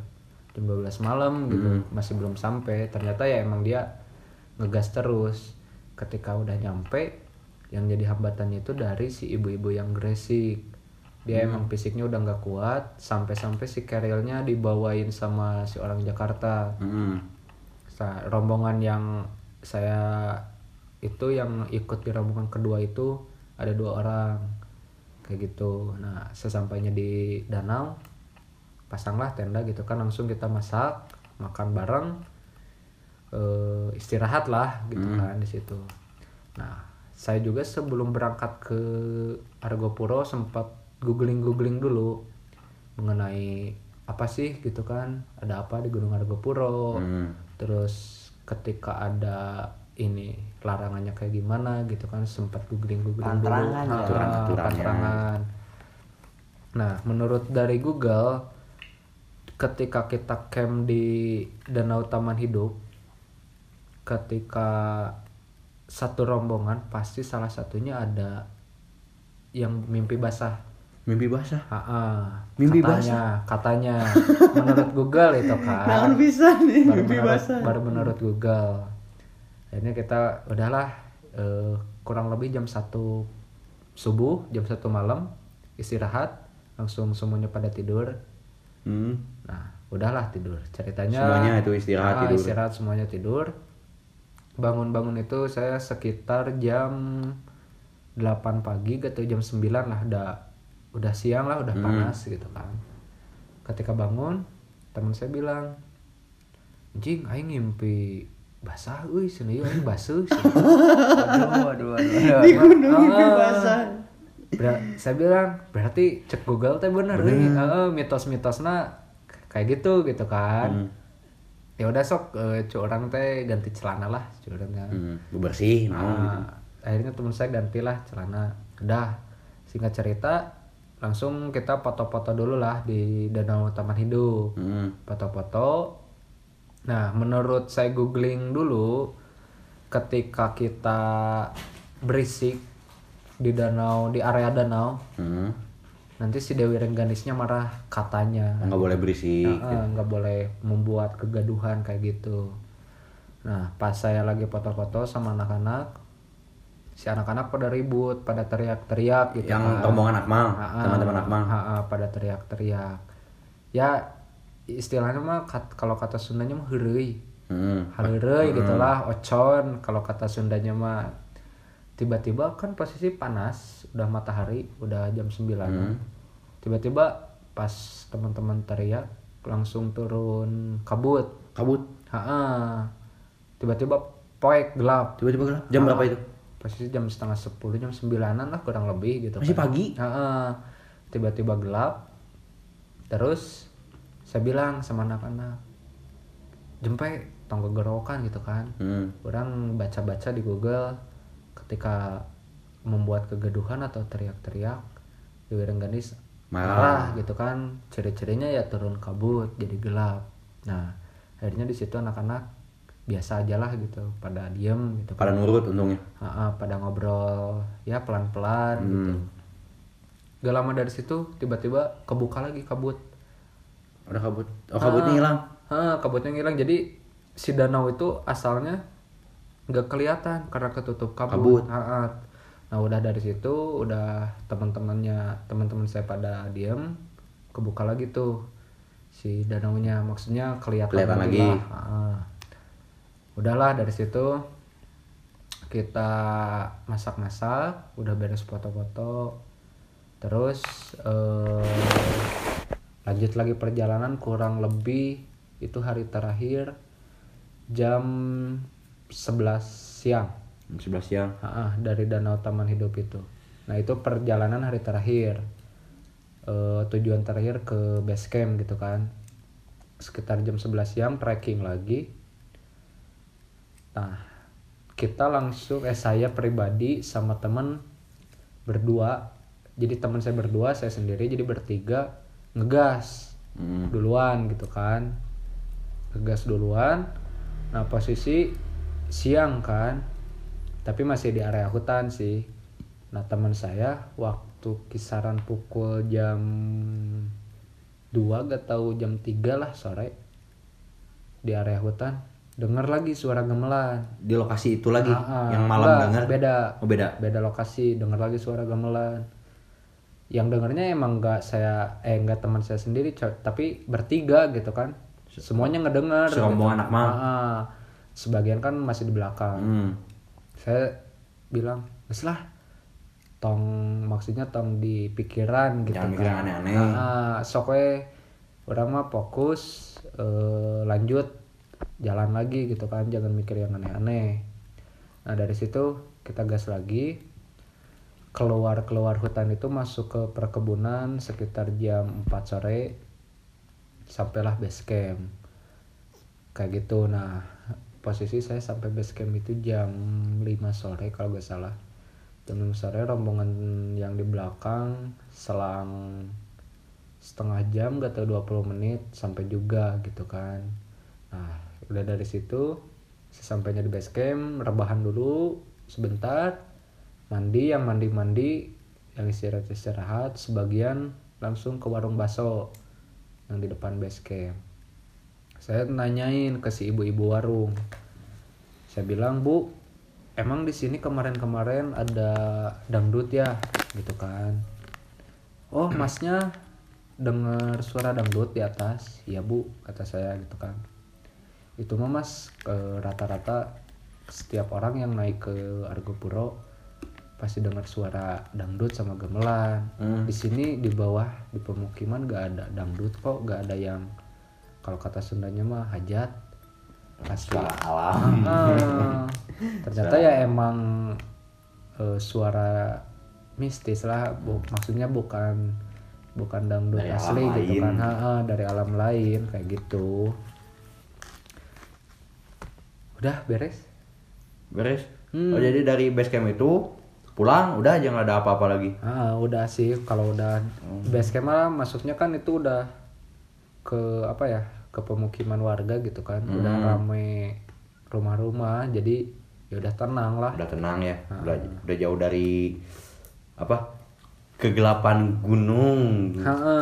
jam 12 malam gitu. Masih belum sampai. Ternyata ya emang dia ngegas terus. Ketika udah nyampe yang jadi hambatannya itu dari si ibu-ibu yang gresik. Dia emang fisiknya udah nggak kuat. Sampai-sampai si kerilnya dibawain sama si orang Jakarta. Sa- rombongan yang saya itu yang ikut di rombongan kedua itu ada dua orang. Kayak gitu. Nah sesampainya di danau pasanglah tenda gitu kan langsung kita masak makan bareng eh, istirahat lah gitu kan di situ nah saya juga sebelum berangkat ke Argopuro sempat googling googling dulu mengenai apa sih gitu kan ada apa di Gunung Argopuro Hmm. terus ketika ada ini larangannya kayak gimana gitu kan sempat googling googling dulu ya. Ah, Aturan-aturannya. panterangan. nah menurut dari Google ketika kita camp di Danau Taman Hidup ketika satu rombongan pasti salah satunya ada yang mimpi basah Mimpi basah. Ah, Mimpi katanya, katanya menurut Google itu kan. Naon bisa nih baru mimpi menurut, basah. baru menurut Google. Akhirnya kita udahlah eh, kurang lebih jam 1 subuh, jam 1 malam istirahat, langsung semuanya pada tidur. Hmm. Nah, udahlah tidur. Ceritanya Semuanya itu istirahat, Ah, tidur. Istirahat semuanya tidur. Bangun-bangun itu saya sekitar jam 8 pagi atau jam 9 lah udah udah siang lah, udah Hmm. panas gitu kan. Ketika bangun, teman saya bilang, "Jing, aing ngimpi basah euy, cenah ieu aing basuh." cenah." Waduh, waduh, waduh. Di gunung mimpi Ah. basah. Ber- saya bilang berarti cek Google teh bener, euy. Heeh, mitos-mitosna kayak gitu gitu kan. Hmm. Ya udah sok cu orang teh ganti celana lah, cu orang teh. Hmm. Bersih, gitu. Nah, akhirnya teman saya gantilah celana. Udah singkat cerita langsung kita foto-foto dulu lah di Danau Taman Hidup. Hmm. Foto-foto. Nah, menurut saya googling dulu ketika kita berisik di danau di area danau Hmm. nanti si Dewi Rengganisnya marah katanya Nggak boleh berisik. Nah, eh, nggak boleh membuat kegaduhan kayak gitu nah pas saya lagi foto-foto sama anak-anak si anak-anak pada ribut pada teriak-teriak gitu Yang kan. rombongan Akmal, teman-teman Akmal. ah, ah, pada teriak-teriak ya istilahnya mah kat- kalau kata Sundanya mah heureuy Hmm. Halereuy gitulah ocon kalau kata Sundanya mah tiba-tiba kan posisi panas udah matahari udah jam 9 Hmm. tiba-tiba pas teman-teman teriak langsung turun kabut Kabut. Ha tiba-tiba poek gelap Tiba-tiba gelap. Jam berapa itu? posisi jam setengah sepuluh jam sembilanan lah kurang lebih gitu Masih kan. pagi? Ha-ha. tiba-tiba gelap terus saya bilang sama anak-anak jempe tonggo gerokan gitu kan Hmm. orang baca-baca di Google ketika membuat kegaduhan atau teriak-teriak Dewi Rengganis Marah. marah gitu kan ciri-cirinya ya turun kabut jadi gelap nah akhirnya di situ anak-anak biasa aja lah gitu pada diem gitu Pada nurut untungnya. Ha-ha, pada ngobrol ya pelan-pelan gitu gak lama dari situ tiba-tiba kebuka lagi kabut Udah kabut. Oh, kabutnya hilang. Ah, kabutnya ngilang jadi si danau itu asalnya nggak kelihatan karena ketutup kabut. Kabut. Ah, ah. Nah udah dari situ udah teman-temannya teman-teman saya pada diem kebuka lagi tuh si danaunya maksudnya kelihatan, Kelihatan lagi. lah. Ah, ah. Udahlah dari situ kita masak-masak udah beres foto-foto terus eh, lanjut lagi perjalanan kurang lebih itu hari terakhir jam 11 siang Jam 11 siang. Ah, dari Danau Taman Hidup itu. Nah itu perjalanan hari terakhir, Eh, tujuan terakhir ke base camp gitu kan. Sekitar jam 11 siang trekking lagi. Nah kita langsung, eh saya pribadi sama temen berdua. Jadi teman saya berdua, saya sendiri jadi bertiga ngegas Hmm. duluan gitu kan ngegas duluan nah posisi siang kan tapi masih di area hutan sih nah teman saya waktu kisaran pukul jam 2 gak tahu jam 3 lah sore di area hutan dengar lagi suara gamelan Di lokasi itu lagi Ah, ah. yang malam dengar. beda Oh, beda. beda lokasi dengar lagi suara gamelan yang dengarnya emang nggak saya eh nggak teman saya sendiri tapi bertiga gitu kan semuanya ngedengar Serombongan gitu. anak mal. Sebagian kan masih di belakang. Hmm. saya bilang "Wes lah tong maksudnya tong di pikiran gitu Jangan yang aneh-aneh. Ah, sok we orang mah fokus eh, lanjut jalan lagi gitu kan jangan mikir yang aneh-aneh. Nah dari situ kita gas lagi. Keluar keluar hutan itu masuk ke perkebunan sekitar jam 4 sore sampailah base camp. Kayak gitu. Nah posisi saya sampai base camp itu jam 5 sore kalau gak salah. Jam 5 sore rombongan yang di belakang selang setengah jam gak tau 20 menit sampai juga gitu kan. Nah udah dari situ sesampainya di base camp rebahan dulu sebentar mandi yang mandi mandi yang istirahat istirahat sebagian langsung ke warung bakso yang di depan base camp saya nanyain ke si ibu-ibu warung. Saya bilang bu emang di sini kemarin-kemarin ada dangdut ya? Gitu kan. Oh masnya dengar suara dangdut di atas. Ya bu kata saya gitu kan. Itu mah mas rata-rata setiap orang yang naik ke Argopuro pasti dengar suara dangdut sama gamelan. Di sini di bawah di pemukiman gak ada dangdut kok gak ada yang kalau kata Sundanya mah hajat asli Alam. Ah, ternyata ya emang eh, suara mistis lah bu- maksudnya bukan bukan dangdut Dari asli gitu lain. kan Ha, ha, dari alam lain kayak gitu udah beres Beres. Hmm. Oh jadi dari base camp itu pulang udah jangan ada apa-apa lagi. Ah, udah sih kalau udah base camp lah masuknya kan itu udah ke apa ya ke pemukiman warga gitu kan udah rame rumah-rumah jadi ya udah tenang lah Udah tenang ya. Udah udah jauh dari apa? Kegelapan gunung. Ha-ha.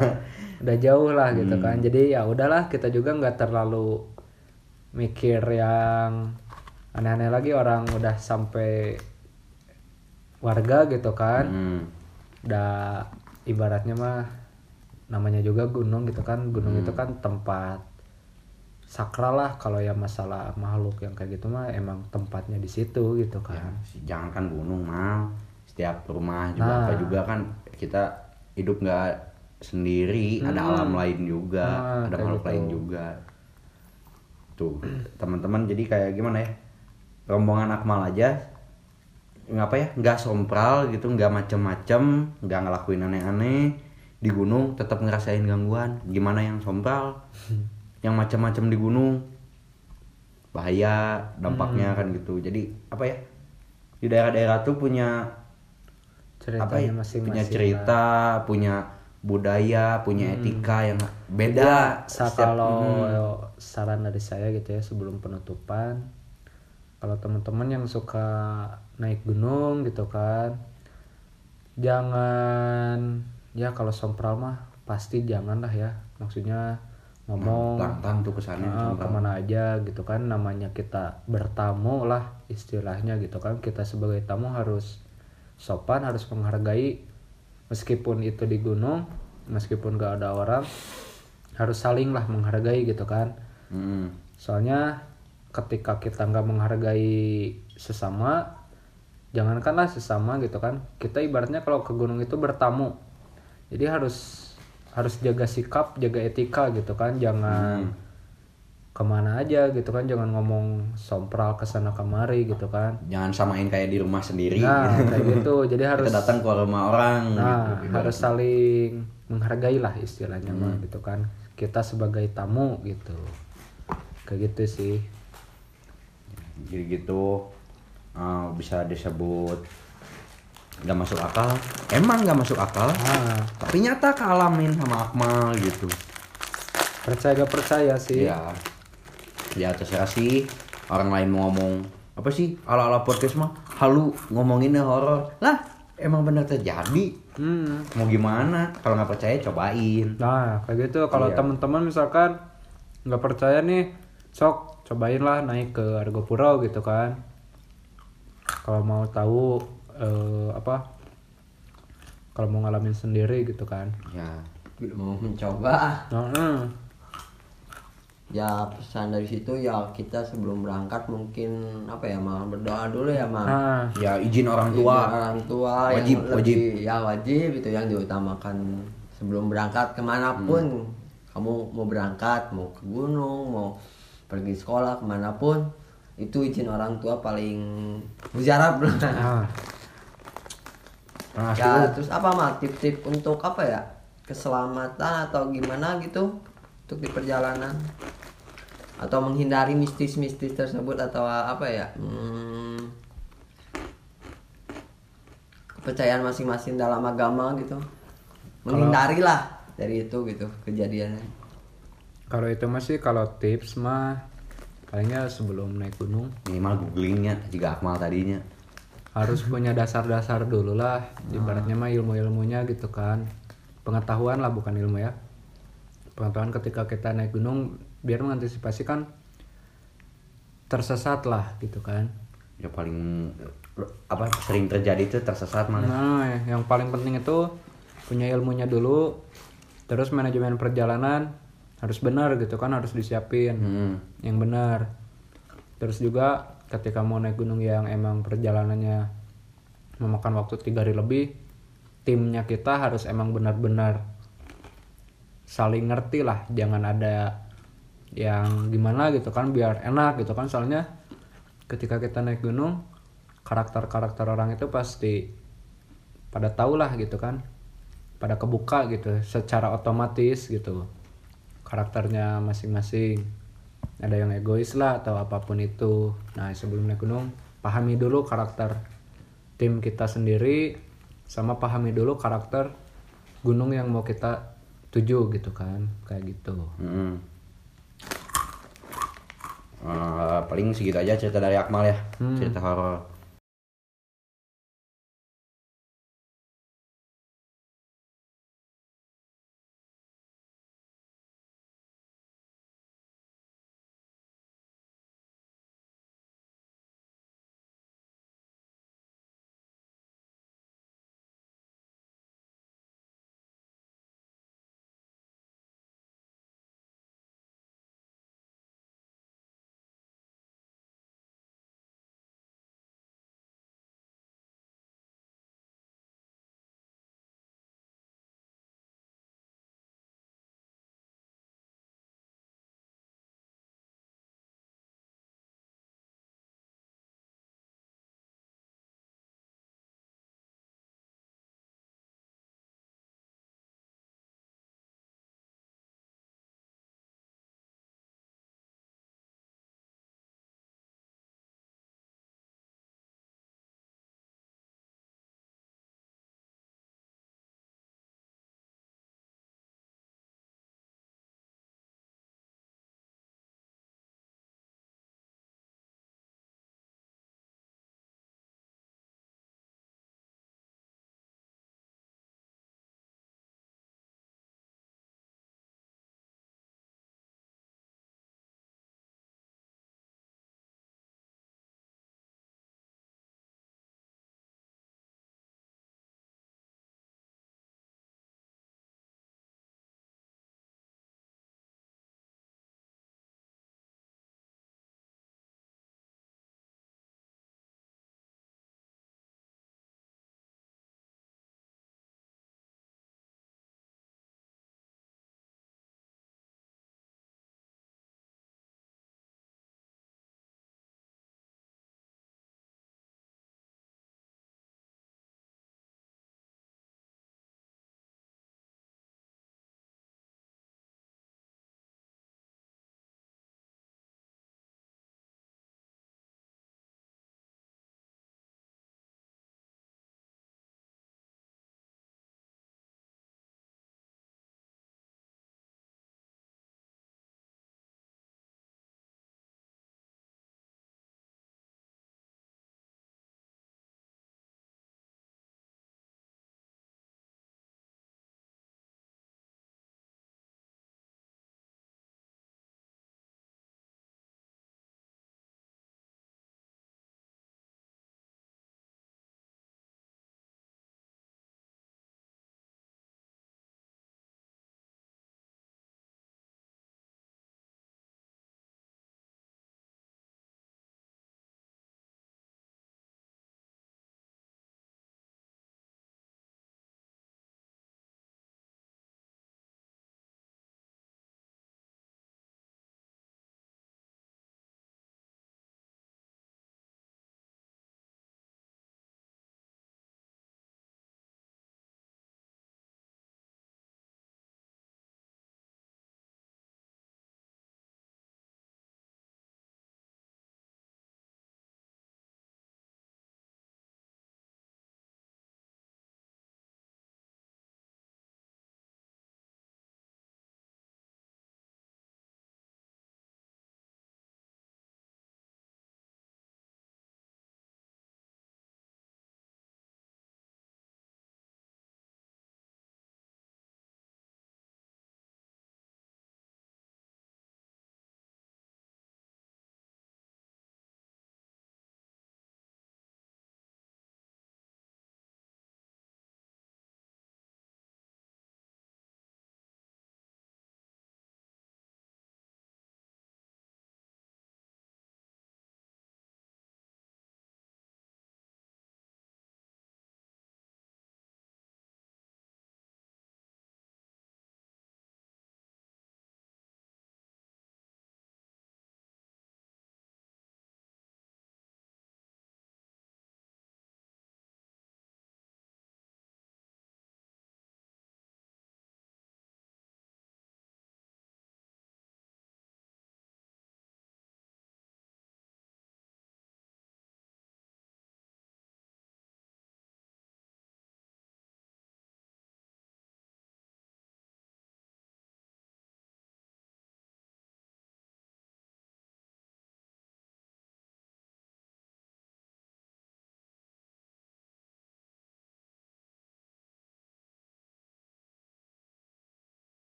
[laughs] udah jauh lah gitu kan jadi ya udahlah kita juga nggak terlalu mikir yang aneh-aneh lagi orang udah sampai warga gitu kan Hmm. udah ibaratnya mah namanya juga gunung gitu kan gunung itu kan tempat sakral lah kalau ya masalah makhluk yang kayak gitu mah emang tempatnya di situ gitu Ya, kan jangan kan gunung mal. Setiap rumah juga apa Nah. juga kan kita hidup nggak sendiri, ada alam lain juga, Nah, ada makhluk gitu. lain juga. Tuh, teman-teman jadi kayak gimana ya? Rombongan Akmal aja ngapa ya nggak sompral gitu nggak macem-macem nggak ngelakuin aneh-aneh di gunung tetap ngerasain gangguan. Gimana yang sompral [laughs] yang macem-macem di gunung. Bahaya dampaknya kan gitu. Jadi apa ya di daerah-daerah tuh punya apa ya ceritanya masing-masing punya lah. cerita punya budaya punya etika yang Ya, beda setiap- kalau Hmm. saran dari saya gitu ya sebelum penutupan kalau teman-teman yang suka naik gunung gitu kan jangan ya kalau sompral mah pasti jangan lah ya. Maksudnya ngomong lantang tuh kesannya Ah, sompral. ke mana aja gitu kan namanya kita bertamu lah istilahnya gitu kan. Kita sebagai tamu harus sopan harus menghargai. Meskipun itu di gunung meskipun gak ada orang harus saling lah menghargai gitu kan. Mm-mm. soalnya ketika kita nggak menghargai sesama jangankanlah sesama gitu kan. Kita ibaratnya kalau ke gunung itu bertamu jadi harus harus jaga sikap jaga etika gitu kan. Jangan Hmm. ke mana aja gitu kan. Jangan ngomong sompral ke sana kemari gitu kan. Jangan samain kayak di rumah sendiri. Nah kayak gitu. [laughs] Jadi harus kita datang ke rumah orang nah gitu. harus saling menghargai lah istilahnya mah Hmm. gitu kan. Kita sebagai tamu gitu. Kayak gitu sih. Jadi gitu. Eh, bisa disebut nggak masuk akal. Emang nggak masuk akal. Nah tapi nyata kealamin sama Akmal gitu. Percaya gak percaya sih? Ya ya terserah sih. Orang lain mau ngomong apa sih ala ala podcast mah? Halu ngomonginnya horor. Lah emang bener terjadi. Hmm. mau gimana? Kalau nggak percaya cobain. Nah, kayak gitu. Kalau Iya. teman-teman misalkan nggak percaya nih, sok cobain lah naik ke Argopuro gitu kan. Kalau mau tahu eh, apa? Kalau mau ngalamin sendiri gitu kan. ya mau mencoba Nah, hmm. ya pesan dari situ ya kita sebelum berangkat mungkin apa ya mal berdoa dulu ya mal nah, ya izin orang Izin tua orang tua Wajib, yang lebih ya wajib itu yang diutamakan sebelum berangkat ke mana pun kamu mau berangkat mau ke gunung mau pergi sekolah ke mana pun itu izin orang tua paling mujarab nah. Nah, ya terus apa mal? Tip-tip untuk apa ya? Keselamatan atau gimana gitu untuk di perjalanan? Atau menghindari mistis-mistis tersebut atau apa ya? Hmm, kepercayaan masing-masing dalam agama gitu. Menghindari lah dari itu gitu kejadiannya. Kalau itu masih kalau tips mah palingnya sebelum naik gunung. Minimal googlingnya jika Akmal tadinya harus punya dasar-dasar dulu lah. Ibaratnya mah ilmu-ilmunya gitu kan. Pengetahuan lah bukan ilmu ya. Pengetahuan ketika kita naik gunung biar mengantisipasi kan tersesat lah gitu kan. Ya paling apa sering terjadi itu tersesat malah. Nah yang paling penting itu punya ilmunya dulu terus manajemen perjalanan harus benar gitu kan harus disiapin. Hmm. yang benar. Terus juga ketika mau naik gunung yang emang perjalanannya memakan waktu tiga hari lebih timnya kita harus emang benar-benar saling ngerti lah jangan ada yang gimana gitu kan biar enak gitu kan. Soalnya ketika kita naik gunung karakter-karakter orang itu pasti pada tahu lah gitu kan pada kebuka gitu secara otomatis gitu karakternya masing-masing ada yang egois lah atau apa pun itu. Nah sebelum naik gunung pahami dulu karakter tim kita sendiri sama pahami dulu karakter gunung yang mau kita tuju gitu kan kayak gitu. Mm-mm. Eh, paling segitu aja cerita dari Akmal ya. Cerita horor